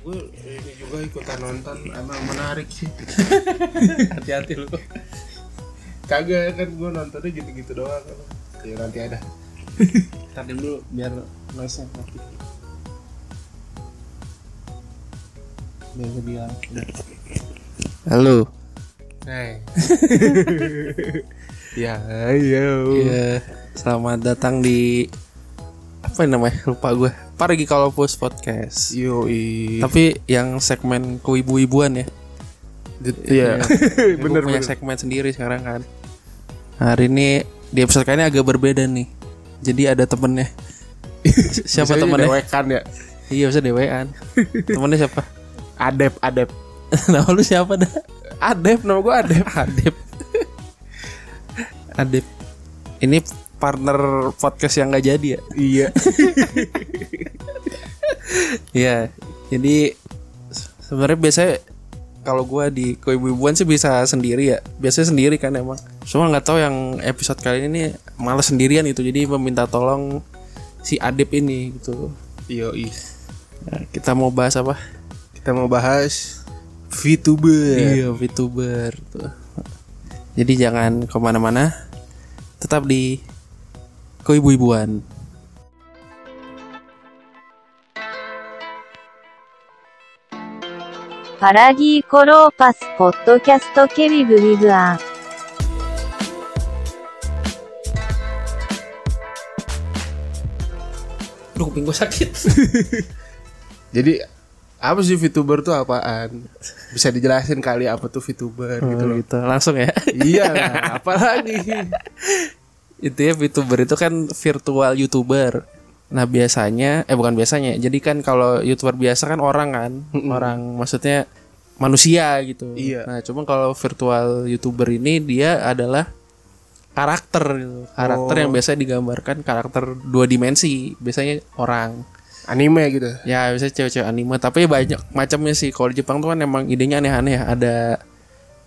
gue ini juga ikutan nonton emang menarik sih. Hati-hati lu. Kagak kan gue nontonnya gitu-gitu doang. Ya nanti ada tadi dulu biar noise nya mati biar gue bilang halo. Hai ya ayo. Iya, selamat datang di apa yang namanya? Lupa gue. Pargi kalau post podcast. yoi Tapi yang segmen keibu-ibuan ya. iya Gue bener punya bener segmen sendiri sekarang kan. Hari ini di episode kali ini agak berbeda nih. Jadi ada temennya. siapa temennya? dewekan ya Iya bisa dewean. temennya siapa? adep adep Nama lu siapa dah? adep nama gue adep Adep. Adep. Ini partner podcast yang gak jadi ya? iya Iya, jadi sebenarnya biasanya kalau gua di keibu-ibuan sih bisa sendiri ya. Biasanya sendiri kan emang. Cuma nggak tahu yang episode kali ini malah sendirian itu. Jadi meminta tolong si Adip ini gitu. yoi Nah, kita mau bahas apa? kita mau bahas VTuber Iya, VTuber tuh. Jadi jangan ke mana-mana, tetap di keibu-ibuan. パラギーコローパスポッドキャストケビブウィブアン。 Aduh, kuping gue sakit. Jadi apa sih VTuber tuh apaan? Bisa dijelasin kali apa tuh VTuber gitu loh. gitu. Langsung ya. iya lah, apalagi. Intinya VTuber itu kan virtual YouTuber. Nah biasanya, eh bukan biasanya. Jadi kan kalau YouTuber biasa kan orang kan, orang maksudnya manusia gitu. Iya. Nah cuma kalau virtual YouTuber ini dia adalah karakter gitu. Karakter Oh. yang biasa digambarkan karakter dua dimensi. Biasanya orang. Anime gitu. Ya biasanya cewek-cewek anime. Tapi banyak macamnya sih. Kalau di Jepang tuh kan emang idenya aneh-aneh ya. Ada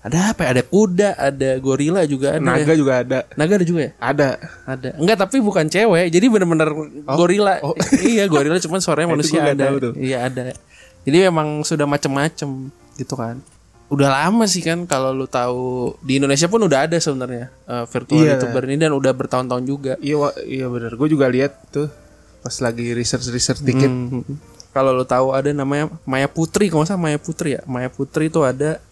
ada apa ya? Ada kuda, ada gorila juga ada. Naga ya. juga ada. Naga ada juga ya? Ada. Ada. Enggak, tapi bukan cewek. Jadi bener-bener gorila. Oh. iya, gorila cuman suaranya manusia ada. Iya, ada. Jadi memang sudah macem-macem gitu kan. Udah lama sih kan kalau lu tahu di Indonesia pun udah ada sebenarnya eh, virtual Iya. YouTuber ini dan udah bertahun-tahun juga. Iya, iya bener. Gue juga lihat tuh pas lagi research-research dikit. Hmm. Kalau lu tahu ada namanya Maya Putri, kalau nggak salah Maya Putri ya. Maya Putri itu ada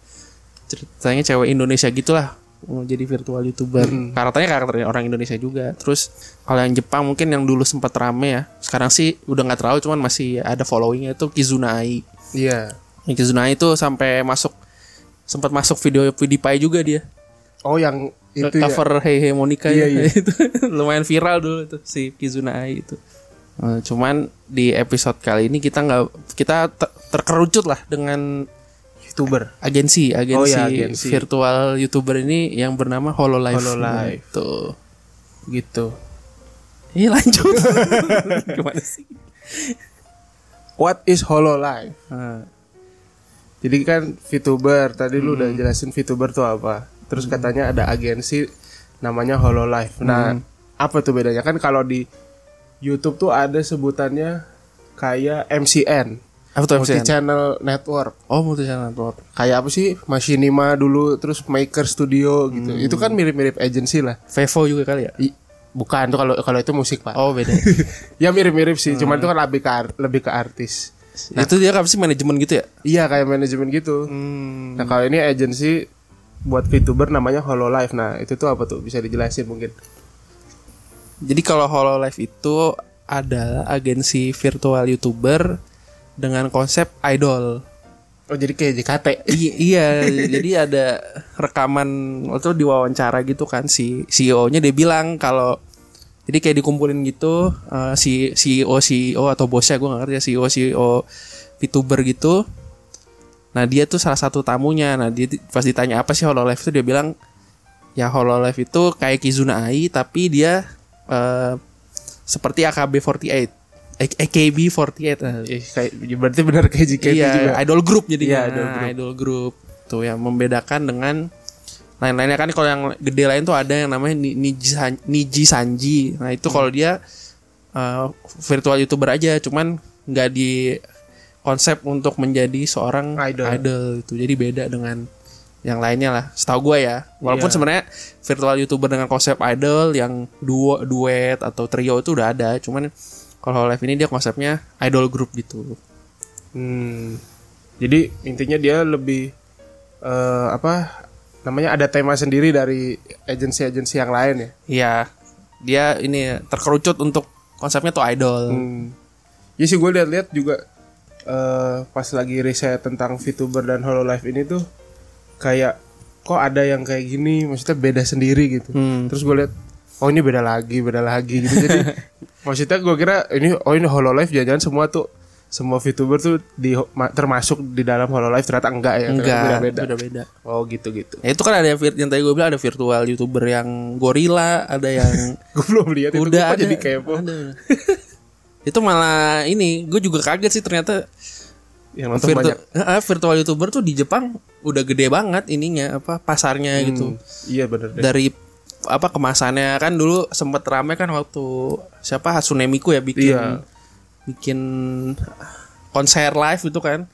ceritanya cewek Indonesia gitulah mau jadi virtual youtuber. Karakternya karakternya orang Indonesia juga. Terus kalau yang Jepang mungkin yang dulu sempat rame ya. Sekarang sih udah nggak terlalu, cuman masih ada followingnya itu Kizuna Ai. Iya. Yang Kizuna Ai itu sampai masuk sempat masuk video PewDiePie juga dia. Oh, yang itu ya. cover Hey Hey Monica Iya, ya. iya. itu lumayan viral dulu itu si Kizuna Ai itu. Eh, cuman di episode kali ini kita nggak kita ter- terkerucut lah dengan VTuber. agensi agensi, Oh ya, agensi. virtual youtuber ini yang bernama Hololive. Hololive. Tuh. Gitu. Ini lanjut. Gimana sih? What is Hololive? Nah, Jadi kan VTuber, tadi lu Hmm. udah jelasin VTuber tuh apa. Terus katanya ada agensi namanya Hololive. Nah, Hmm. apa tuh bedanya? Kan kalau di YouTube tuh ada sebutannya kayak MCN, apa tuh multi channel network. Oh, multi channel network. Kayak apa sih? Machinima dulu, terus Maker Studio gitu. Hmm. Itu kan mirip-mirip agensi lah. Vevo juga kali ya? I- bukan tuh kalau kalau itu musik, Pak. Oh, beda. ya mirip-mirip sih, cuman Hmm. itu kan lebih ke lebih ke artis. Itu dia apa sih manajemen gitu ya? Iya, kayak manajemen gitu. Hmm. Nah kalau ini agensi buat VTuber namanya Hololive. Nah itu tuh apa tuh? Bisa dijelasin mungkin? Jadi kalau Hololive itu adalah agensi virtual YouTuber dengan konsep idol. Oh jadi kayak JKT. I- iya, jadi ada rekaman waktu diwawancara gitu kan si CEO-nya dia bilang kalau jadi kayak dikumpulin gitu eh, si CEO CEO atau bosnya gue gak ngerti ya CEO CEO VTuber gitu. Nah dia tuh salah satu tamunya. Nah dia pas ditanya apa sih Hololive itu dia bilang ya Hololive itu kayak Kizuna Ai tapi dia eh, seperti AKB48 A- AKB48 nah, Eh, kayak berarti benar kayak JKT iya, juga. idol group jadi Iya, idol group. idol group tuh yang membedakan dengan lain-lainnya kan kalau yang gede lain tuh ada yang namanya Ni- Niji, Niji Sanji nah itu kalau dia uh, virtual youtuber aja cuman nggak di konsep untuk menjadi seorang Idol. idol, itu. Jadi beda dengan yang lainnya lah. Setahu gue ya. Walaupun Iya. sebenarnya virtual youtuber dengan konsep idol yang duo, duet atau trio itu udah ada. Cuman kalau live ini dia konsepnya idol group gitu. Hmm. Jadi intinya dia lebih eh, apa namanya ada tema sendiri dari agensi-agensi yang lain ya. Iya, dia ini terkerucut untuk konsepnya tuh idol. Hmm. Ya sih gue lihat-lihat juga eh, pas lagi riset tentang VTuber dan Hololive ini tuh kayak kok ada yang kayak gini, maksudnya beda sendiri gitu. Hmm. Terus gue lihat oh ini beda lagi, beda lagi gitu. Jadi maksudnya gue kira ini oh ini Hololive jangan-jangan semua tuh semua VTuber tuh di ma- termasuk di dalam Hololive ternyata enggak ya, Enggak, beda-beda. beda-beda. Oh gitu-gitu. Ya, itu kan ada yang tadi gue bilang ada virtual youtuber yang gorila, ada yang Gue belum lihat itu udah ada. jadi kepo. ada. itu malah ini, gue juga kaget sih ternyata Yang nonton virtu- banyak. Eh, virtual youtuber tuh di Jepang udah gede banget ininya apa pasarnya gitu. Hmm, Iya bener deh. Dari apa kemasannya kan dulu sempet rame kan waktu siapa Hatsune Miku ya bikin Iya. bikin konser live itu kan.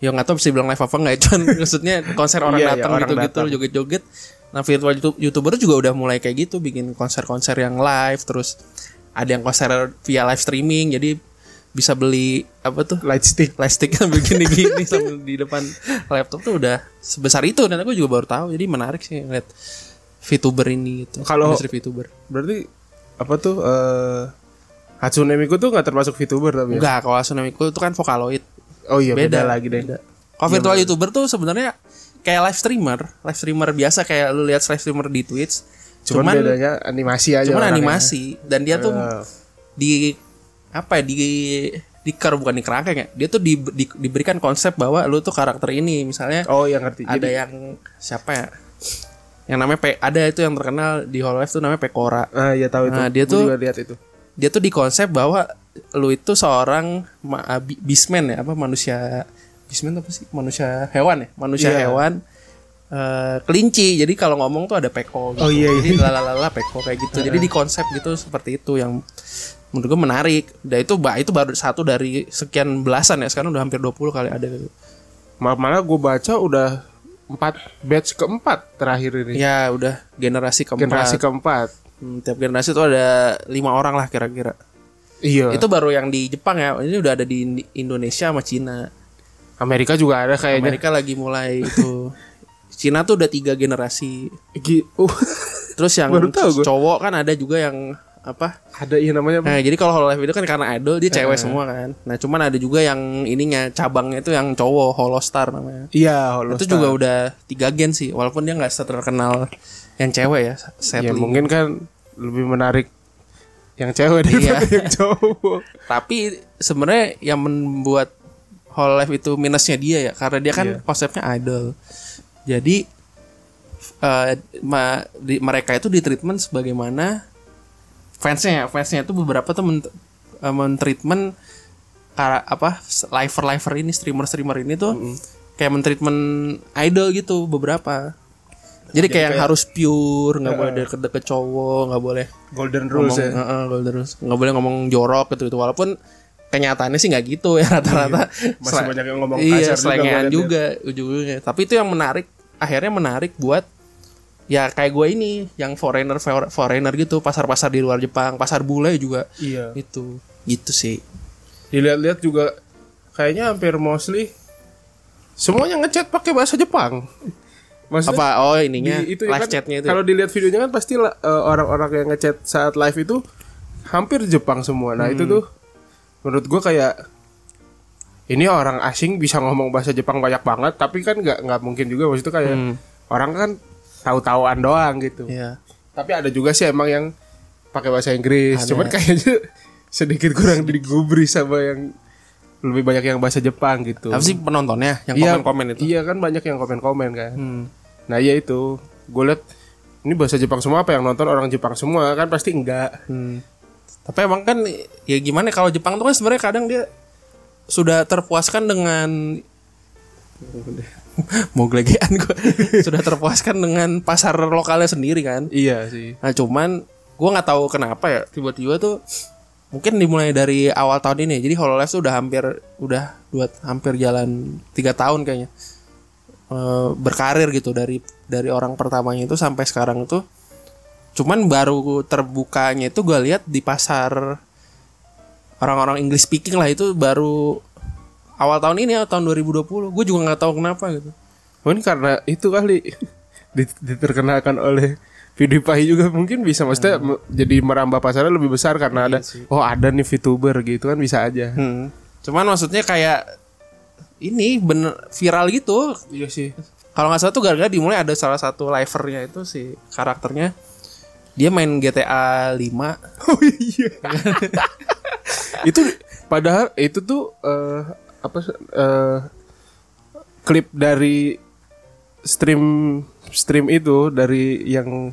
Ya nggak tahu bisa bilang live apa nggak cuman maksudnya konser orang Iya, iya, datang orang gitu-gitu datang. joget-joget. Nah, virtual YouTube, YouTuber juga udah mulai kayak gitu bikin konser-konser yang live terus ada yang konser via live streaming jadi bisa beli apa tuh Light stick. plastik begini gini sambil di depan laptop tuh udah sebesar itu dan aku juga baru tahu jadi menarik sih ngeliat VTuber ini gitu. Kalau- industri VTuber. Berarti apa tuh eh Hatsune Miku tuh nggak termasuk VTuber tapi ya? enggak kalau Asunamiku itu kan Vocaloid. Oh iya beda beda, lagi deh. beda. kalau virtual YouTuber tuh sebenarnya kayak live streamer. Live streamer biasa kayak lu lihat live streamer di Twitch. Cuman, cuman bedanya animasi aja. cuman animasi. Dan dia tuh Eh, di apa ya di di ker bukan di kerangkeng ya. Dia tuh di, di- diberikan konsep bahwa lu tuh karakter ini. Misalnya oh yang ngerti. ada Jadi yang siapa ya yang namanya Pe, ada itu yang terkenal di Hololive tuh namanya Pekora ah ya tahu itu. Nah, dia Gua tuh- juga lihat itu. dia tuh di konsep bahwa lu itu seorang ah, bi- beastman ya apa manusia tuh apa sih manusia hewan ya manusia Iya. hewan eh, kelinci jadi kalau ngomong tuh ada peko gitu. Oh, iya, iya. jadi lalalala peko kayak gitu jadi di konsep gitu seperti itu yang menurut gue menarik dan itu ba- itu baru satu dari sekian belasan ya sekarang udah hampir 20 kali ada. Mal- Malah gue baca udah empat batch keempat terakhir ini. ya udah generasi keempat Generasi keempat. Hmm, tiap generasi itu ada lima orang lah kira-kira. Iya. Itu baru yang di Jepang ya. Ini udah ada di Indonesia sama Cina. Amerika juga ada kayaknya. Amerika lagi mulai itu. Cina tuh udah tiga generasi. Gi- uh, Terus yang Baru tahu gua. cowok kan ada juga yang apa? ada iya namanya apa? Nah, jadi kalau Hololive itu kan karena idol dia cewek semua kan. Nah, cuman ada juga yang ininya cabangnya itu yang cowok Holostar namanya. Iya, Holostar. Itu juga udah tiga gen sih, walaupun dia nggak terkenal yang cewek ya, Ya sadly. mungkin kan lebih menarik yang cewek daripada Iya. yang cowok. Tapi sebenarnya yang membuat Hololive itu minusnya dia ya karena dia kan Iya. konsepnya idol. Jadi eh, ma- di- mereka itu di treatment sebagaimana fansnya ya. Fansnya itu beberapa tuh men, men-treatment kara- apa liver liver ini streamer streamer ini tuh kayak men-treatment idol gitu beberapa. Jadi, kayak, yang harus pure, nggak boleh deket-deket cowok, nggak boleh Golden ngomong rules ya. Heeh, golden rules. nggak boleh ngomong jorok gitu gitu walaupun kenyataannya sih nggak gitu ya rata-rata Masih Sel- banyak yang ngomong iya kasar juga selengean gua liat ya. juga ujung-ujungnya tapi itu yang menarik akhirnya menarik buat ya kayak gue ini yang foreigner for- foreigner gitu pasar-pasar di luar Jepang pasar bule juga Iya. itu gitu sih Dilihat-lihat juga kayaknya hampir mostly semuanya ngechat pakai bahasa Jepang. Maksudnya apa oh ininya di- itu ya live kan, chatnya itu Kalau dilihat videonya kan pasti eh, orang-orang yang ngechat saat live itu hampir Jepang semua. Nah, Hmm. itu tuh menurut gua kayak ini orang asing bisa ngomong bahasa Jepang banyak banget, tapi kan nggak nggak mungkin juga maksudnya kayak Hmm. orang kan tahu-tahuan doang gitu. Iya. Tapi ada juga sih emang yang pakai bahasa Inggris. Cuman kayaknya sedikit kurang digubris sama yang lebih banyak yang bahasa Jepang gitu. apa sih penontonnya yang Iya, komen-komen itu Iya kan banyak yang komen-komen kan. Hmm. Nah iya itu Gue liat Ini bahasa Jepang semua apa yang nonton orang Jepang semua Kan pasti enggak Hmm. Tapi emang kan ya gimana kalau Jepang tuh kan sebenarnya kadang dia sudah terpuaskan dengan mau gelegean gue sudah terpuaskan dengan pasar lokalnya sendiri kan. Iya sih Nah cuman gue nggak tahu kenapa ya tiba-tiba tuh mungkin dimulai dari awal tahun ini. Jadi Hololive tuh udah hampir udah dua hampir jalan tiga tahun kayaknya Eh, berkarir gitu dari dari orang pertamanya itu sampai sekarang itu. Cuman baru terbukanya itu gue lihat di pasar orang-orang English speaking lah itu baru awal tahun ini ya tahun 2020. Gue juga nggak tahu kenapa gitu. Ini karena itu kali dit- diterkenalkan oleh PewDiePie juga mungkin bisa maksudnya me- jadi merambah pasarnya lebih besar karena ada oh ada nih VTuber gitu kan bisa aja. Hmm. Cuman maksudnya kayak ini bener viral gitu. Iya sih. Kalau nggak salah tuh gara-gara dimulai ada salah satu livernya itu si karakternya dia main GTA 5 Oh iya. itu padahal itu tuh eh, apa eh, klip dari stream stream itu dari yang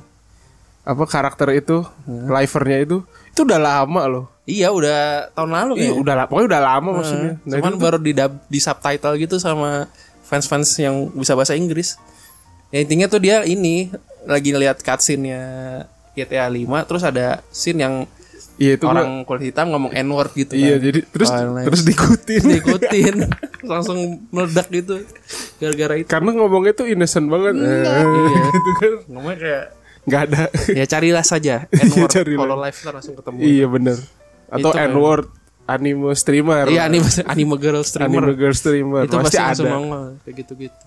apa karakter itu livernya itu itu udah lama loh. Iya udah tahun lalu Iya, kayaknya. udah lama, pokoknya udah lama maksudnya. Nah, Cuman itu baru di di subtitle gitu sama fans-fans yang bisa bahasa Inggris. Ya intinya tuh dia ini lagi ngeliat cutscene-nya GTA 5 terus ada scene yang Iya itu gua- orang kulit hitam ngomong N-word gitu Iya kan. jadi terus Oh, terus diikutin. diikutin langsung meledak gitu gara-gara itu Karena ngomongnya tuh innocent banget. Eh, Iya. gitu kan. ngomongnya kayak Nggak ada. ya carilah saja N-word Carilah. Hololive ntar langsung ketemu iya bener. Atau Itu kan. N-word anime streamer. iya anime anime girl streamer Anime girl streamer. itu pasti pasti ada. nongol kayak gitu-gitu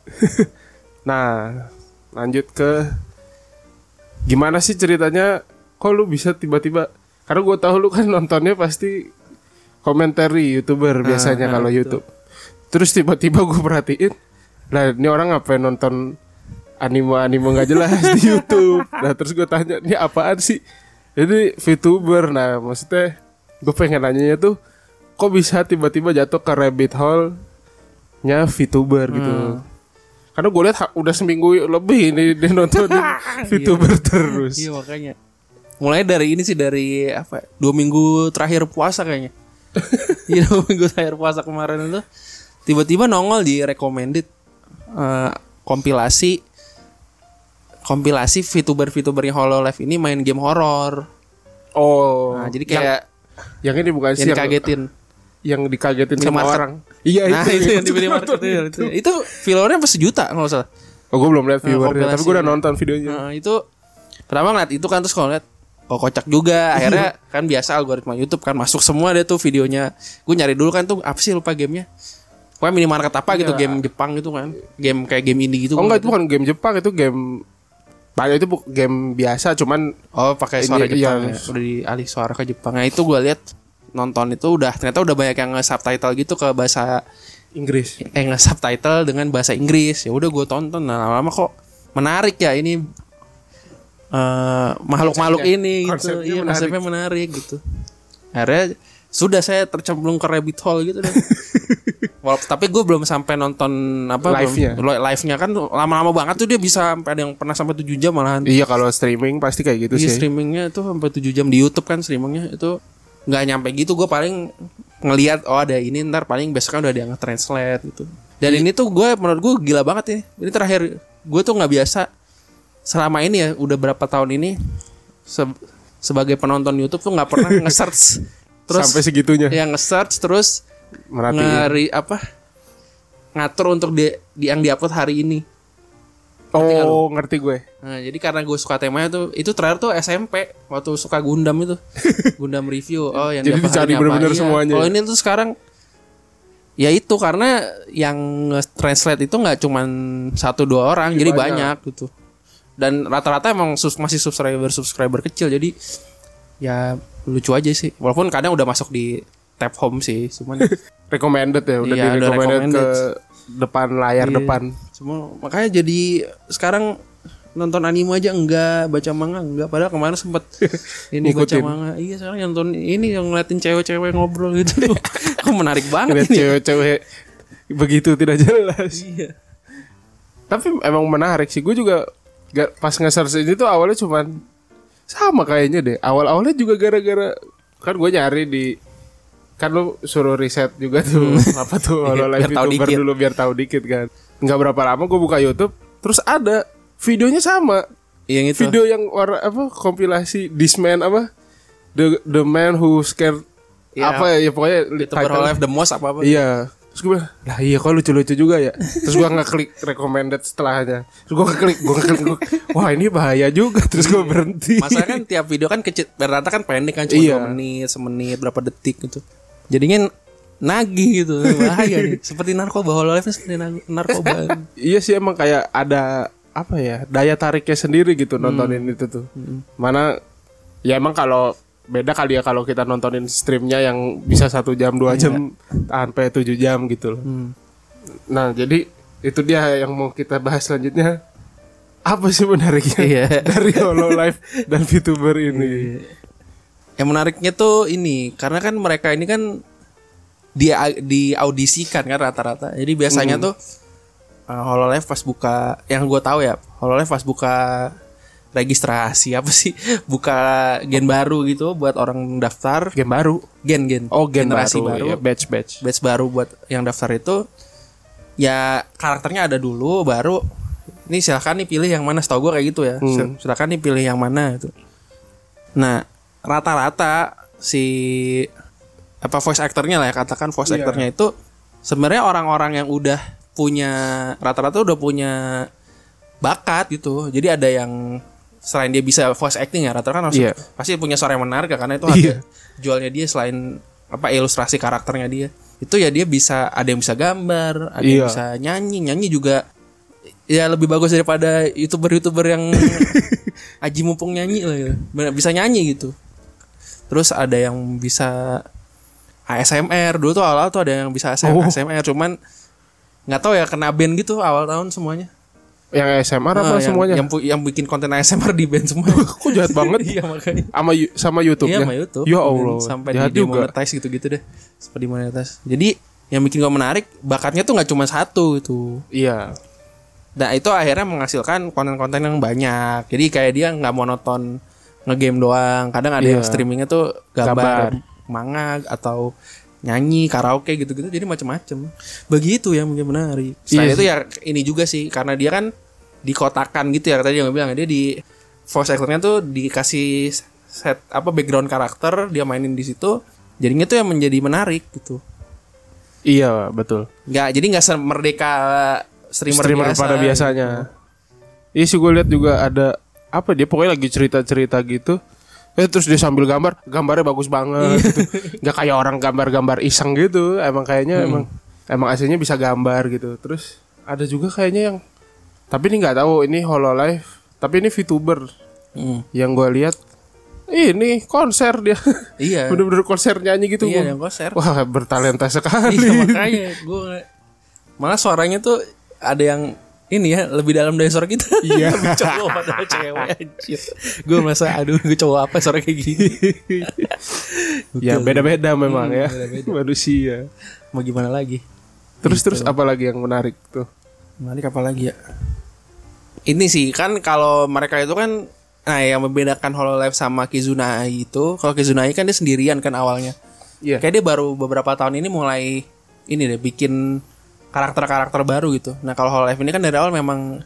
Nah, lanjut ke gimana sih ceritanya? Kok lu bisa tiba-tiba? Karena gue tahu lu kan nontonnya pasti komentari youtuber biasanya ah, kalau betul. YouTube. Terus tiba-tiba gue perhatiin, lah ini orang ngapain nonton anime-anime nggak jelas di YouTube. Nah terus gue tanya, ini apaan sih? Jadi VTuber. Nah maksudnya gue pengen nanyanya tuh, kok bisa tiba-tiba jatuh ke rabbit hole nya VTuber gitu. Karena gue lihat ha- udah seminggu lebih ini dia nontonin VTuber terus. iya makanya mulai dari ini sih dari apa dua minggu terakhir puasa kayaknya. Iya dua minggu terakhir puasa kemarin itu tiba-tiba nongol di recommended eh, kompilasi kompilasi VTuber VTubernya Hololive ini main game horor Oh, nah jadi kayak yang, yang ini bukan sih yang yang, dikagetin. yang dikagetin sama orang. Iya nah itu, yang di Gua minimarket nonton itu, itu, itu viewernya pas sejuta kalau nggak salah. Oh, gue belum lihat viewernya, kompilasi. tapi gue udah nonton videonya. Nah, itu pertama ngeliat itu kan terus kalau ngeliat oh kocak juga. Akhirnya kan biasa algoritma YouTube kan masuk semua deh tuh videonya. Gue nyari dulu kan tuh apa sih lupa gamenya? Pokoknya minimarket apa gitu game Jepang gitu kan. Game kayak game indie gitu Oh enggak itu bukan game Jepang, itu game banyak itu game biasa, cuman oh pakai suara Ini, Jepang iya. ya. udah dialih suara ke Jepang. Nah itu gue lihat nonton itu udah ternyata udah banyak yang nge-subtitle gitu ke bahasa Inggris. eh nge-subtitle dengan bahasa Inggris. Ya udah gue tonton. Nah lama-lama kok menarik ya ini eh, makhluk-makhluk Konsepnya- ini gitu. Konsepnya iya menarik. konsepnya menarik gitu. Akhirnya sudah saya tercemplung ke rabbit hole gitu deh. Walaupun- tapi gue belum sampai nonton apa Live-nya. belum- live-nya kan lama-lama banget tuh dia bisa sampai ada yang pernah sampai 7 jam malahan. Iya kalau streaming pasti kayak gitu Iya sih. streamingnya itu sampai 7 jam di YouTube kan streamingnya itu nggak nyampe gitu. Gue paling ngelihat oh ada ini ntar paling besok kan udah ada yang translate gitu. Dan ini tuh gue menurut gue gila banget ya ini terakhir gue tuh nggak biasa selama ini ya udah berapa tahun ini se- sebagai penonton YouTube tuh nggak pernah nge-search terus Sampai segitunya. yang nge-search terus ngari apa ngatur untuk di, di yang diupload hari ini Oh, ngerti gue. Nah, jadi karena gue suka temanya tuh, itu terakhir tuh SMP waktu suka Gundam itu, Gundam review. Oh, yang Jadi dicari bener-bener Iya. semuanya. Kalau ini tuh sekarang, ya itu karena yang translate itu nggak cuman satu dua orang, jadi banyak. gitu. Dan rata-rata emang sus- masih subscriber subscriber kecil, jadi ya lucu aja sih. Walaupun kadang udah masuk di tab home sih, cuman Recommended ya, udah Iya, di udah recommended ke recommended. depan layar Iya. depan. Semua makanya jadi sekarang nonton anime aja enggak, baca manga enggak. Padahal kemarin sempet ini baca manga. Iya, sekarang nonton ini yang ngeliatin cewek-cewek ngobrol gitu. Kok menarik banget Lihat ini. cewek-cewek begitu tidak jelas. Iya. Tapi emang menarik sih. Gue juga gak, pas nge-search ini tuh awalnya cuman sama kayaknya deh. Awal-awalnya juga gara-gara kan gue nyari di kan lu suruh riset juga tuh apa tuh kalau live youtuber dikit. dulu biar tahu dikit kan. Nggak berapa lama gue buka YouTube terus ada videonya sama. Yang itu. Video yang warna apa kompilasi This Man apa The The Man Who Scared Iya. apa ya, ya pokoknya Youtuber title- the most apa apa. Iya. Terus gue bilang, lah iya kok lucu-lucu juga ya. Terus gue ngeklik recommended setelahnya. Terus gue ngeklik, gue ngeklik, gua, wah ini bahaya juga. Terus gue berhenti. Masa kan tiap video kan kecil rata kan pendek kan cuma Iya. dua menit, semenit, berapa detik gitu. Jadinya nagih gitu. Bahaya nih. Seperti narkoba Hololive seperti nar- narkoba. iya sih emang kayak ada apa ya daya tariknya sendiri gitu nontonin itu tuh. Mana ya emang kalau beda kali ya kalau kita nontonin streamnya yang bisa satu jam dua jam sampai tujuh jam gitu loh. Hmm. Nah jadi itu dia yang mau kita bahas selanjutnya apa sih menariknya Iya. dari Hololive dan VTuber ini? Yang menariknya tuh ini karena kan mereka ini kan di diaudisikan kan rata-rata. Jadi biasanya tuh uh, Hololive pas buka yang gue tahu ya Hololive pas buka registrasi apa sih? Buka gen baru gitu buat orang daftar. Game baru. gen gen. Oh gen generasi baru, baru, ya, batch batch. batch baru buat yang daftar itu. Ya karakternya ada dulu baru ini silahkan nih pilih yang mana. Setahu gue kayak gitu ya. Hmm. Sil- silakan nih pilih yang mana itu nah rata-rata si apa voice actornya lah ya katakan voice Iya. actornya itu sebenarnya orang-orang yang udah punya rata-rata udah punya bakat gitu. Jadi ada yang selain dia bisa voice acting ya rata-rata kan harus Iya. pasti punya suara yang menarik ya, karena itu Iya. harga jualnya dia selain apa ilustrasi karakternya dia itu ya dia bisa ada yang bisa gambar ada yang Iya. bisa nyanyi nyanyi juga ya lebih bagus daripada youtuber-youtuber yang aji mumpung nyanyi lah gitu. Bisa nyanyi gitu terus ada yang bisa ASMR dulu tuh awal tuh ada yang bisa Oh. ASMR cuman nggak tahu ya kena band gitu awal tahun semuanya Yang SMR apa Ah, yang, semuanya? yang, yang bikin konten ASMR di band semua Kok jahat banget iya makanya sama sama YouTube-nya? Iya sama YouTube. Ya Allah. Sampai jahat di juga. demonetize gitu-gitu deh. Sampai demonetize. Jadi yang bikin gue menarik bakatnya tuh nggak cuma satu itu. Iya. Nah itu akhirnya menghasilkan konten-konten yang banyak. Jadi kayak dia nggak monoton ngegame doang. Kadang ada Iya. yang streamingnya tuh Gambar. gambar, manga atau nyanyi karaoke gitu-gitu. Jadi macem-macem. Begitu yang bikin menarik. Selain Iya itu ya ini juga sih karena dia kan dikotakan gitu ya tadi yang bilang dia di voice actornya tuh dikasih set apa background karakter dia mainin di situ jadinya tuh yang menjadi menarik gitu Iya, betul. nggak jadi nggak merdeka streamer, Streamer biasa pada biasanya. Iya sih gue lihat juga ada apa dia pokoknya lagi cerita-cerita gitu. Eh terus dia sambil gambar, gambarnya bagus banget gitu. Gak kayak orang gambar-gambar iseng gitu. Emang kayaknya emang emang aslinya bisa gambar gitu. Terus ada juga kayaknya yang tapi ini nggak tahu ini Hololive, tapi ini VTuber Hmm. yang gue lihat ini konser dia. iya Bener-bener konser nyanyi gitu. iya Gua- yang konser Wah, bertalenta sekali. iya makanya gue malah suaranya tuh ada yang ini ya lebih dalam dari suara kita Iya. Lebih cowok padahal cewek anjir gue merasa aduh gue cowok apa suara kayak gini ya beda-beda memang Hmm, ya beda-beda. manusia. mau gimana lagi Terus terus apa lagi yang menarik tuh? Menarik apa lagi ya? Ini sih kan kalau mereka itu kan Nah yang membedakan Hololive sama Kizunai itu Kalau Kizunai kan dia sendirian kan awalnya Iya. Kayak dia baru beberapa tahun ini mulai Ini deh bikin karakter-karakter baru gitu Nah kalau Hololive ini kan dari awal memang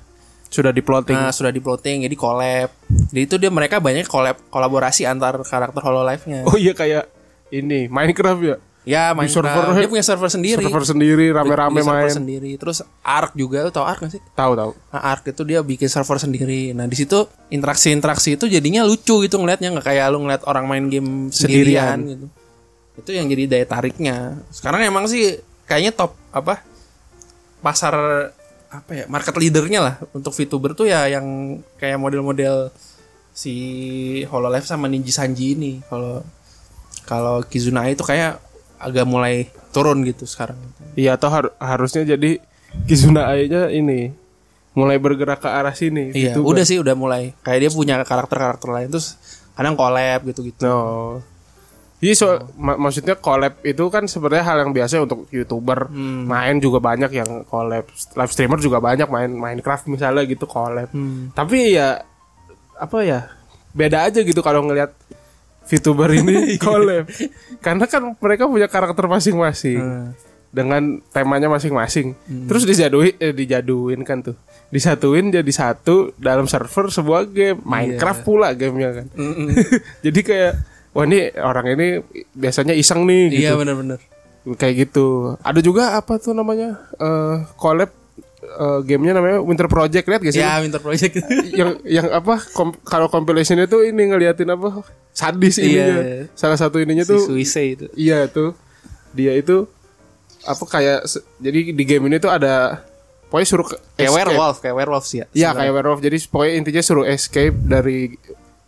Sudah diploting. nah, sudah diploting jadi collab Jadi itu dia mereka banyak collab kolaborasi antar karakter Hololive-nya Oh iya kayak ini Minecraft ya. Ya main server- Dia punya server sendiri Server sendiri rame-rame Punya server main. sendiri Terus Ark juga Lu tau Ark gak sih? Tahu tahu. Nah, Ark itu dia bikin server sendiri. Nah, di situ interaksi-interaksi itu jadinya lucu gitu ngelihatnya nggak kayak lu ngeliat orang main game sendirian, Sendirian. gitu. Itu yang jadi daya tariknya. Sekarang emang sih kayaknya top apa? Pasar apa ya? Market leadernya lah untuk VTuber tuh ya yang kayak model-model si Hololive sama Ninja Sanji ini. Kalau kalau Kizunai itu kayak agak mulai turun gitu sekarang. Iya atau har- harusnya jadi Kizuna nya ini mulai bergerak ke arah sini. Iya, VTuber. udah sih udah mulai. Kayak dia punya karakter-karakter lain terus kadang collab gitu-gitu. No. Iya so, ma- maksudnya collab itu kan sebenarnya hal yang biasa untuk youtuber. Hmm. main juga banyak yang collab. Live streamer juga banyak main Minecraft misalnya gitu collab. Hmm. tapi ya apa ya beda aja gitu kalau ngelihat VTuber ini collab. Karena kan mereka punya karakter masing-masing Hmm. dengan temanya masing-masing. Terus dijaduin eh, dijaduin kan tuh. Disatuin jadi satu dalam server sebuah game. Minecraft pula gamenya kan. Mm-mm. jadi kayak wah ini orang ini biasanya iseng nih gitu. Iya benar-benar. kayak gitu ada juga apa tuh namanya eh collab eh, gamenya namanya Winter Project lihat gak sih Ya Winter Project. yang yang apa kom- kalau compilationnya tuh ini ngeliatin apa sadis Iya. ininya salah satu ininya si tuh Suicide itu. iya tuh dia itu apa kayak jadi di game ini tuh ada pokoknya suruh Kayak escape. werewolf, kayak werewolf sih ya. Iya kayak werewolf jadi pokoknya intinya suruh escape dari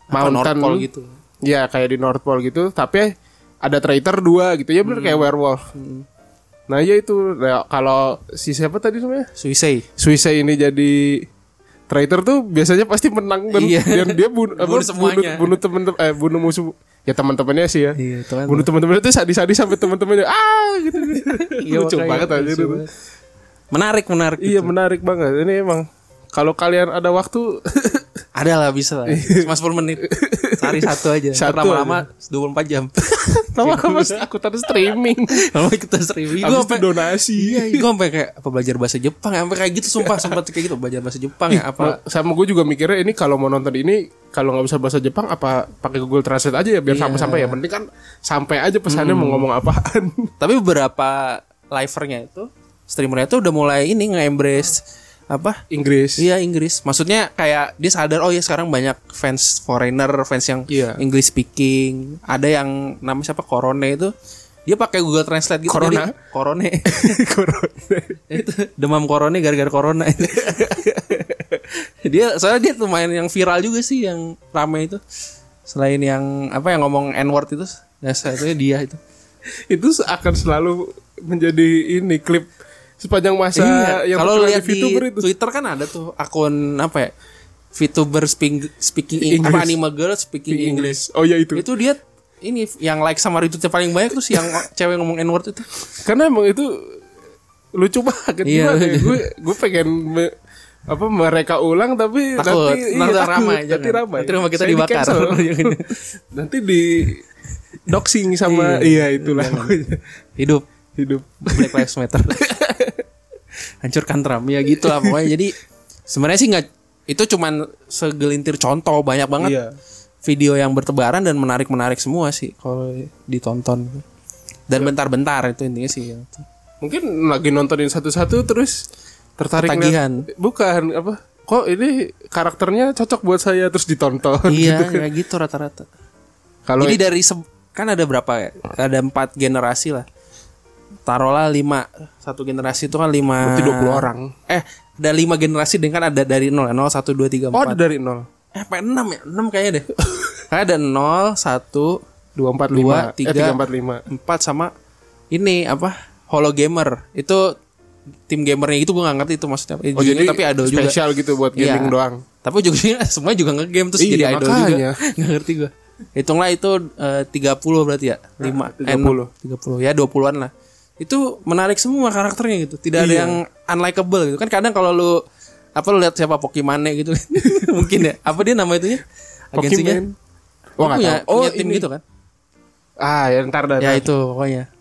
Atau mountain gitu. Iya kayak di North Pole gitu tapi ada traitor dua gitu ya bener Hmm. kayak werewolf. Nah iya itu Nah, kalau si siapa tadi namanya Suicide. Suicide ini jadi traitor tuh biasanya pasti menang dan, Iya. dan dia bunuh, Bunuh semuanya. bunuh, bunuh temen eh bunuh musuh ya teman-temannya sih ya. Iya, itu kan. Bunuh teman-temannya tuh sadis-sadis sampai teman-temannya ah gitu. Iya, Lucu banget aja itu. Menarik, menarik. Iya gitu. menarik banget. Ini emang kalau kalian ada waktu Ada lah bisa lah. Cuma 10 menit. Cari satu aja. Satu Lama-lama 24 jam. lama-lama aku tadi streaming. Lama kita streaming. Gue sampai donasi. Iya, gue sampai kayak apa belajar bahasa Jepang ya, sampai kayak gitu sumpah sempat kayak gitu belajar bahasa Jepang ya apa. Ma- sama gue juga mikirnya ini kalau mau nonton ini kalau nggak bisa bahasa Jepang apa pakai Google Translate aja ya biar Iya. sampai-sampai ya penting kan sampai aja pesannya mau ngomong apaan Tapi beberapa livernya itu streamernya itu udah mulai ini nge-embrace apa Inggris Iya Inggris. Maksudnya kayak dia sadar oh ya sekarang banyak fans foreigner, fans yang Iya. English speaking. Ada yang namanya siapa Corone itu dia pakai Google Translate gitu. Corona? Jadi, corone. Corona. itu demam corona gara-gara corona itu. dia soalnya dia lumayan yang viral juga sih yang rame itu. Selain yang apa yang ngomong N word itu, ya satunya dia itu. itu akan selalu menjadi ini klip sepanjang masa Iya, yang kalau lihat di itu Twitter kan ada tuh akun apa ya? VTuber speaking speaking English. apa anime girl speaking English. English oh ya itu Itu dia ini yang like sama retweetnya paling banyak tuh si yang cewek ngomong N word itu. karena emang itu lucu banget Iya. ya? gue gue pengen me- apa mereka ulang tapi Takut, nanti nanti takut, ramai, nanti jangan. ramai Nanti rumah kita Saya dibakar. Jangan. nanti di doxing sama iya, itulah pokoknya. Hidup hidup Black Lives Matter. Hancurkan Trump ya gitu lah pokoknya. Jadi sebenarnya sih nggak itu cuman segelintir contoh banyak banget iya video yang bertebaran dan menarik-menarik semua sih kalau ditonton. Dan bentar-bentar itu intinya sih. mungkin lagi nontonin satu-satu terus tertarik ngeliat- bukan apa kok ini karakternya cocok buat saya terus ditonton iya, gitu. kayak gitu rata-rata. kalau Jadi dari kan ada berapa ya? Ada empat generasi lah. Taruhlah lima satu generasi itu kan lima. berarti 20 orang Eh, ada lima generasi dengan ada dari nol, ya, nol satu dua tiga oh empat. ada dari nol Eh, apa enam ya? Enam kayaknya deh. Kayak ada nol, satu, dua empat Dua, lima tiga. eh tiga empat lima empat sama ini apa? Holo gamer. Itu tim gamernya itu gue gak ngerti itu maksudnya. oh jadi tapi idol juga. spesial gitu buat Iya. gaming doang Tapi ujungnya semua juga nge-game terus Iya, jadi idol makanya. juga. Gak ngerti gue. Hitunglah itu eh, 30 berarti ya. 5 30. 30 ya 20-an lah. Itu menarik semua karakternya gitu. Tidak ada Iya. yang unlikable gitu. Kan kadang kalau lu apa lu lihat siapa Pokimane gitu mungkin ya. Apa dia nama itunya? Agensinya. Oh, punya, tahu. Oh, punya tim ini. gitu kan. ah ya ntar dah Ya itu pokoknya.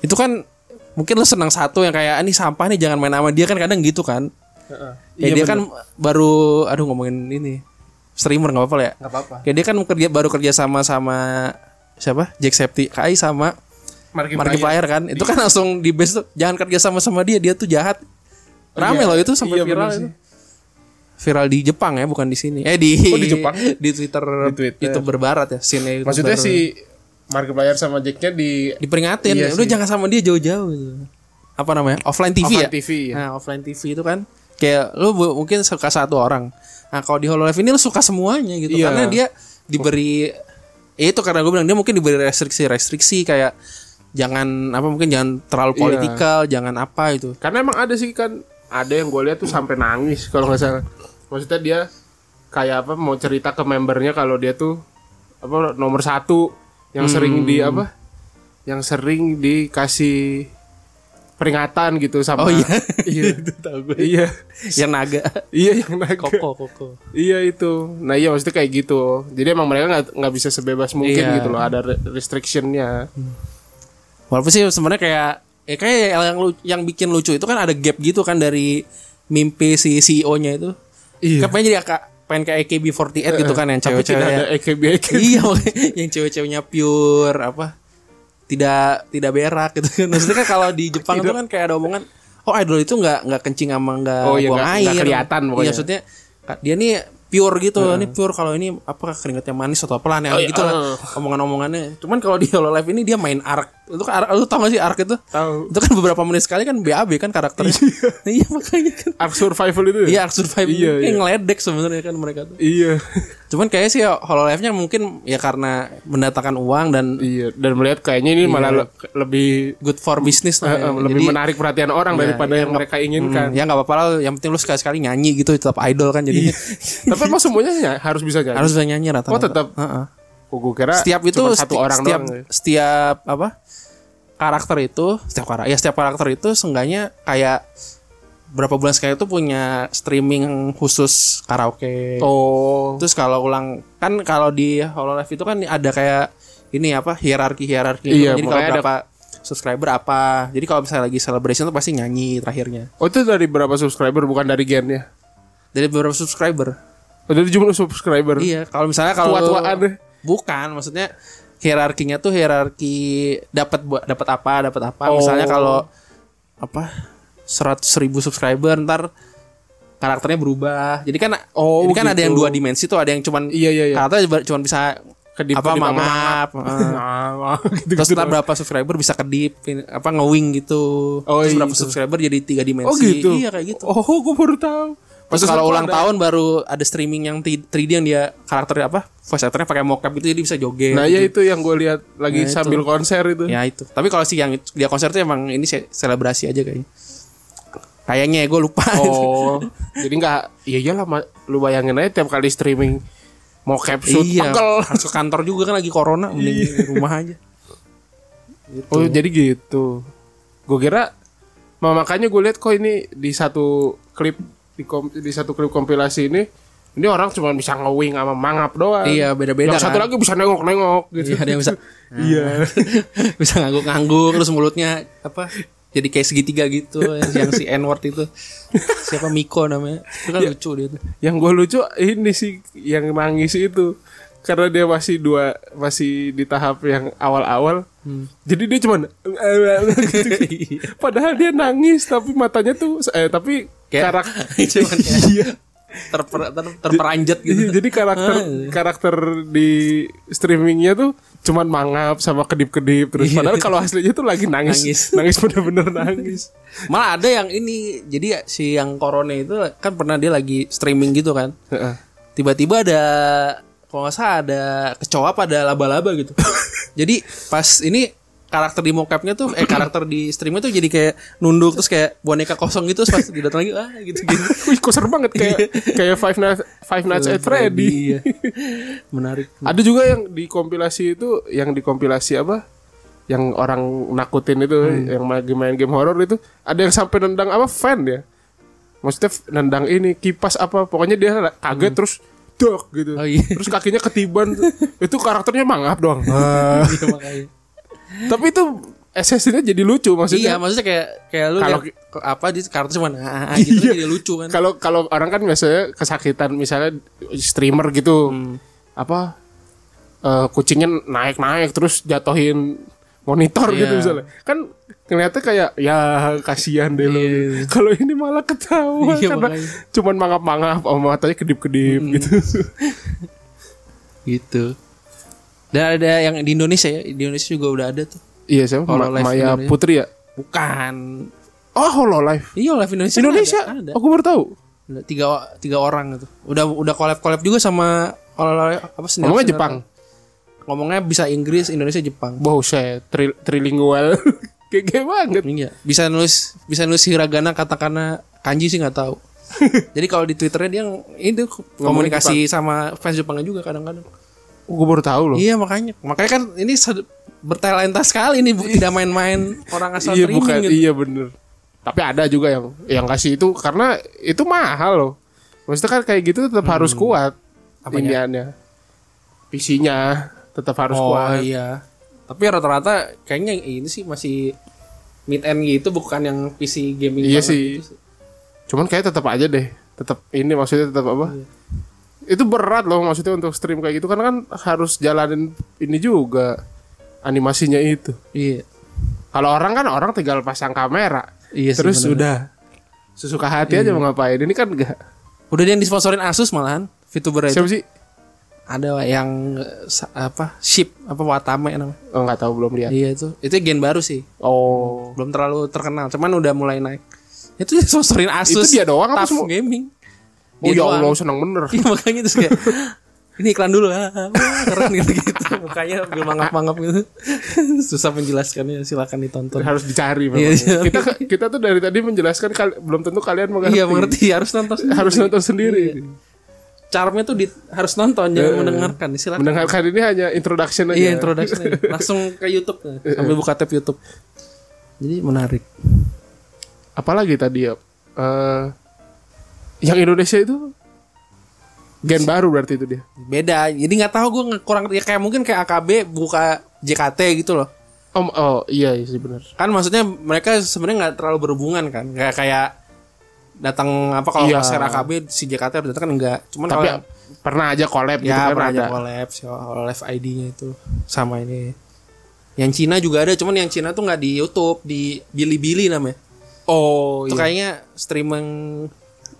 Itu kan mungkin lu senang satu yang kayak "Ah, ini sampah nih jangan main sama dia kan kadang gitu kan. Ya Iya, dia bener. kan baru aduh ngomongin ini streamer nggak apa-apa ya. nggak apa-apa Kayak dia kan kerja baru kerja sama sama siapa? Jack Septi Kai sama Markiplier kan. Itu kan langsung di base tuh jangan kerja sama sama dia, dia tuh jahat. Rame Iya, loh itu sampai iya, viral itu. Viral di Jepang ya, bukan di sini. Eh di Oh, di Jepang? di Twitter, Di Twitter. itu berbarat ya, scene maksudnya si Markiplier sama Jacknya di diperingatin Iya udah sih. jangan sama dia jauh-jauh gitu. Apa namanya? Offline TV Offline ya? TV, ya. Nah, offline TV itu kan kayak lu mungkin suka satu orang. Nah, kalau di HoloLive ini lu suka semuanya gitu Iya. karena dia diberi ya itu karena gue bilang dia mungkin diberi restriksi-restriksi kayak jangan apa mungkin jangan terlalu Iya. politikal, jangan apa itu. Karena emang ada sih kan ada yang gue lihat tuh sampai nangis kalau nggak salah. Maksudnya dia kayak apa mau cerita ke membernya kalau dia tuh apa nomor satu yang sering di Hmm. apa? Yang sering dikasih peringatan gitu sama Oh iya. iya tahu gue. iya Yang naga. iya yang naga Koko, koko. iya itu nah iya maksudnya kayak gitu jadi emang mereka nggak nggak bisa sebebas mungkin Iya. gitu loh ada re- restrictionnya Walaupun sih sebenarnya kayak ya kayak yang yang bikin lucu itu kan ada gap gitu kan dari mimpi si CEO-nya itu. Iya. Kan pengen jadi agak pengen kayak AKB48 gitu kan yang Tapi tidak ada cewek-cewek EKB EKB. iya yang cewek-ceweknya pure apa tidak tidak berak gitu kan maksudnya kan kalau di Jepang itu kan kayak ada omongan oh idol itu nggak nggak kencing sama nggak Oh iya, buang nggak- air nggak kelihatan pokoknya. iya maksudnya dia nih pure gitu ini pure kalau ini apa keringatnya manis atau apa lah Oh, gitu lah omongan-omongannya cuman kalau di Hololive ini dia main arc itu kan arc, lu tau gak sih arc itu Tahu. itu kan beberapa menit sekali kan BAB kan karakternya iya makanya kan Ark survival itu. ya? Iya, Ark Survive Iya, kayak iya. ngeledek sebenarnya kan mereka tuh. Iya. Cuman kayaknya sih Hololive-nya mungkin ya karena mendatangkan uang dan Iya, dan melihat kayaknya ini malah le- lebih good for business eh, ya. lebih Jadi, menarik perhatian orang daripada yang mereka inginkan. hmm, ya nggak apa-apa lah. Yang penting lu sekali-sekali nyanyi gitu tetap idol kan jadi Tapi emang semuanya ny- harus bisa jadi. harus bisa nyanyi rata-rata. Oh, tetap. Heeh. Gue kira Setiap itu cuma satu orang setiap doang. ya. setiap apa? karakter itu setiap karakter ya setiap karakter itu seenggaknya kayak berapa bulan sekali itu punya streaming khusus karaoke. Oh. Terus kalau ulang kan kalau di Hololive itu kan ada kayak ini apa hierarki hierarki Iya, Jadi kalau makanya ada- berapa subscriber apa. Jadi kalau misalnya lagi celebration tuh pasti nyanyi terakhirnya. Oh, itu dari berapa subscriber bukan dari gennya. Dari beberapa subscriber. Oh, dari jumlah subscriber. Iya, kalau misalnya kalau Tua-tuaan bukan, maksudnya hierarkinya tuh hierarki dapat buat dapat apa, dapat apa. Oh. Misalnya kalau apa seratus ribu subscriber ntar karakternya berubah. Jadi kan Oh, ini kan ada gitu. yang dua dimensi tuh, ada yang cuman Iya, iya, iya. karakternya cuma bisa Kedip, apa mangap, heeh. Nah, gitu, Terus gitu berapa subscriber bisa kedip apa ngewing gitu. Oh, Terus iya, berapa gitu. subscriber jadi tiga dimensi. Oh gitu. Iya kayak gitu. Oh, gue baru tahu. Terus kalau ulang ada- tahun baru ada streaming yang 3D yang dia karakternya apa? Voice actornya pakai mocap itu jadi bisa joget. Nah, ya itu yang gue lihat lagi Nah, itu. sambil konser itu. Ya itu. Tapi kalau sih yang itu- dia konser tuh emang ini se- selebrasi aja kayaknya. Kayaknya gue lupa. Oh, jadi nggak, iya iyalah, lu bayangin aja tiap kali streaming mau capsule iya. pegel. Harus ke kantor juga kan lagi corona, mending di rumah aja. Oh, jadi gitu. Gue kira, ma- makanya gue lihat kok ini di satu klip di, kom- di satu klip kompilasi ini, ini orang cuma bisa ngewing sama mangap doang. Iya, beda-beda Yang satu kan. lagi bisa nengok-nengok gitu. Iya, ada yang bisa Iya. bisa ngangguk-ngangguk terus mulutnya apa? Jadi kayak segitiga gitu yang si N-word itu. Siapa Miko namanya? Itu kan lucu dia tuh. Yang gue lucu ini sih yang nangis itu karena dia masih dua masih di tahap yang awal-awal. Jadi dia cuman gitu. Padahal dia nangis tapi matanya tuh eh tapi Kayak- karakter Cuman iya. terper, ter- terperanjat gitu. Iya, jadi karakter karakter di streamingnya tuh cuman mangap sama kedip-kedip terus padahal kalau aslinya tuh lagi nangis Nangis. nangis bener-bener nangis Malah ada yang ini, jadi si yang corona itu kan pernah dia lagi streaming gitu kan. Heeh. Tiba-tiba ada kalau nggak salah ada kecoa apa ada laba-laba gitu. jadi pas ini karakter di mocapnya tuh eh karakter di streamnya tuh jadi kayak nunduk terus kayak boneka kosong gitu terus pas didatang lagi ah gitu gitu. Wih, kok serem banget kayak kayak Five Nights Five Nights at Freddy. Iya. Menarik. Ada juga yang di kompilasi itu, yang di kompilasi apa? Yang orang nakutin itu, Hmm. yang lagi main game horror itu, ada yang sampai nendang apa fan ya? Maksudnya nendang ini kipas apa? Pokoknya dia kaget terus dok gitu. Oh, iya. Terus kakinya ketiban. itu karakternya mangap doang. Iya makanya. Tapi itu esensinya jadi lucu Iya, maksudnya. maksudnya kayak kayak lu Kalau- apa di karakter cuma ah, ah, gitu Iya. jadi lucu kan. Kalau kalau orang kan biasanya kesakitan misalnya streamer gitu. Hmm. Apa eh, kucingnya naik-naik terus jatuhin monitor gitu Iya. misalnya. Kan ngeliatnya kayak ya kasihan deh lo. Kalau ini malah ketawa Iya, karena makanya. cuman mangap-mangap sama matanya kedip-kedip Hmm. gitu. gitu. Dan ada yang di Indonesia ya, di Indonesia juga udah ada tuh. iya siapa? Ma- Maya Indonesia. Putri ya? Bukan. Oh, Hololive. Iya, live Indonesia. Indonesia. Ada. ada. Aku baru tahu. Tiga tiga orang gitu. Udah udah collab collab juga sama Hololive apa sendiri. Ngomongnya Jepang. Ngomongnya bisa Inggris, Indonesia, Jepang. Buset, tri trilingual. Kayak banget. Iya, bisa nulis bisa nulis hiragana, katakana, kanji sih nggak tahu. Jadi kalau di Twitternya dia itu komunikasi sama fans Jepangnya juga kadang-kadang. Gue baru tahu loh. Iya makanya, makanya kan ini bertalenta sekali nih, bu- tidak main-main orang asal iya bukan gitu. iya bener tapi ada juga yang yang kasih itu karena itu mahal loh maksudnya kan kayak gitu tetap harus Hmm. kuat iniannya PC-nya tetap harus oh kuat iya. Tapi rata-rata kayaknya ini sih masih mid end gitu, bukan yang PC gaming. Iya sih. gitu cuman kayak tetap aja deh tetap ini maksudnya tetap apa Iya. itu berat loh maksudnya untuk stream kayak gitu karena kan harus jalanin ini juga animasinya itu. Iya. Kalau orang kan orang tinggal pasang kamera, Iya sih, terus bener. sudah sesuka hati aja mau ngapain. Ini kan enggak. Udah dia yang disponsorin Asus malahan VTuber itu. Siapa sih? Ada yang apa? Ship apa Watame namanya. Oh nggak tahu belum lihat. Iya itu. Itu gen baru sih. Oh, Belum terlalu terkenal, cuman udah mulai naik. Itu disponsorin Asus. Itu dia doang apa semua? gaming. oh Dia ya doang. Allah senang bener. Iya makanya terus kayak ini iklan dulu ah, wah, keren gitu gitu mukanya belum mangap-mangap gitu susah menjelaskannya silakan ditonton harus dicari memang. Iya, iya. kita kita tuh dari tadi menjelaskan belum tentu kalian mengerti. iya mengerti harus nonton sendiri. Harus nonton sendiri. Charmnya tuh di, harus nonton jangan mendengarkan silakan Mendengarkan ini hanya introduction aja. iya introduction aja. langsung ke YouTube sambil buka tab YouTube jadi menarik Apalagi tadi ya? Eh, yang Indonesia itu gen baru berarti itu dia. beda jadi nggak tahu gue kurang ya kayak mungkin kayak AKB buka JKT gitu loh Oh, oh iya iya sih benar. kan maksudnya mereka sebenarnya nggak terlalu berhubungan kan kayak kayak datang apa kalau Iya. konser AKB si JKT harus datang kan enggak cuman Tapi kalau pernah aja collab gitu ya kan pernah ada. aja collab si live ID-nya itu sama ini yang Cina juga ada cuman yang Cina tuh nggak di YouTube di Bilibili namanya Oh itu iya. kayaknya streaming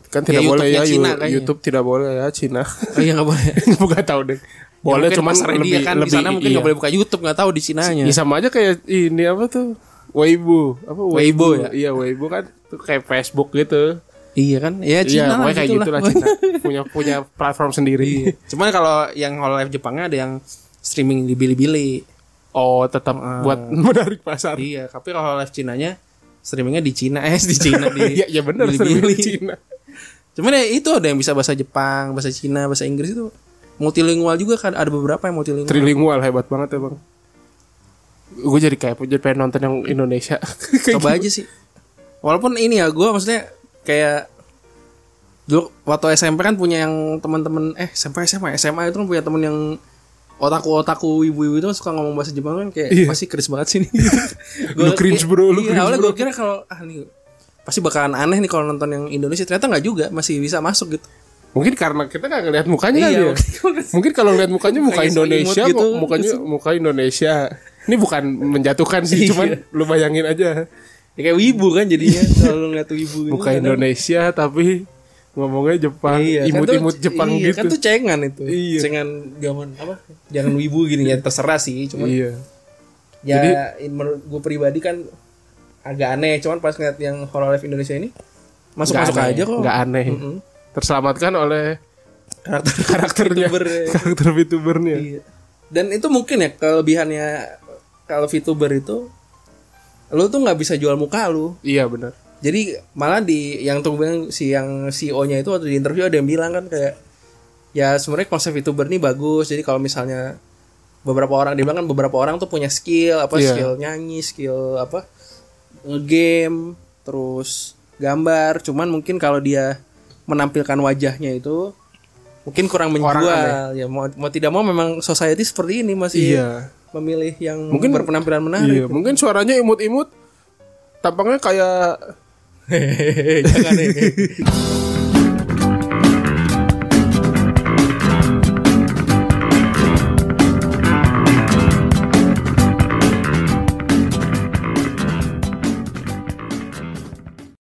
Kan Ya, tidak boleh YouTube-nya ya Cina kayaknya. YouTube tidak boleh ya Cina. oh iya nggak boleh Bukan tahu deh. Boleh Ya, cuman lebih dia kan di lebih sana mungkin nggak iya. boleh buka YouTube nggak tahu di Cinanya Ya, sama aja kayak ini apa tuh? Weibo, apa Weibo ya? Iya, Weibo kan tuh kayak Facebook gitu. Iya kan ya Iya, Cina lah pokoknya kayak gitu gitu lah Cina. punya punya platform sendiri. cuman kalau yang Hololive Jepangnya ada yang streaming di Bilibili Oh, tetap buat menarik pasar. Iya, tapi kalau live Cinanya streamingnya di Cina, eh di Cina di Iya, iya benar Bilibili. streaming Cina. Cuman ya itu ada yang bisa bahasa Jepang, bahasa Cina, bahasa Inggris itu multilingual juga kan ada beberapa yang multilingual. Trilingual hebat banget ya, Bang. Gue jadi kayak jadi pengen nonton yang Indonesia. Coba gitu. aja sih. Walaupun ini ya gue maksudnya kayak dulu waktu SMP kan punya yang teman-teman eh SMP SMA SMA itu kan punya temen yang otaku otaku ibu-ibu itu suka ngomong bahasa Jepang kan kayak Iya. pasti cringe banget sih ini. Lu cringe, bro, lu iya, cringe, awalnya gue kira kalau ah nih pasti bakalan aneh nih kalau nonton yang Indonesia ternyata nggak juga masih bisa masuk gitu. Mungkin karena kita nggak ngeliat mukanya Iya, ya. mungkin- kalau ngeliat mukanya muka Indonesia, gitu. mu- mukanya muka Indonesia. Ini bukan menjatuhkan sih, Iya. cuman lu bayangin aja. Ya kayak wibu kan jadinya kalau ngeliat wibu gitu. Muka Kadang- Indonesia tapi ngomongnya Jepang, Iya, kan imut-imut tuh- Jepang iya, gitu. Kan tuh cengan itu. Iya. Cengan zaman apa? Jangan wibu gini ya terserah sih, cuman Iya. ya Jadi- menurut gue pribadi kan agak aneh, cuman pas ngeliat yang Hololive Indonesia ini masuk-masuk Nggak aneh, aja kok. nggak aneh. Mm-mm. Terselamatkan oleh Karakter karakternya, VTuber, karakter VTubernya. Iya. Dan itu mungkin ya kelebihannya kalau VTuber itu lu tuh nggak bisa jual muka lu. Iya benar. Jadi malah di yang tuh bilang si yang CEO-nya itu waktu di interview ada yang bilang kan kayak ya sebenarnya konsep VTuber ini bagus. Jadi kalau misalnya beberapa orang dia bilang kan beberapa orang tuh punya skill apa Iya. skill nyanyi, skill apa game, terus gambar. Cuman mungkin kalau dia menampilkan wajahnya itu mungkin kurang Orang menjual. Ya mau, mau tidak mau memang society seperti ini masih Iya. Memilih yang Mungkin- berpenampilan menarik. Iya, mungkin suaranya imut-imut. Tampangnya kayak Jangan deh.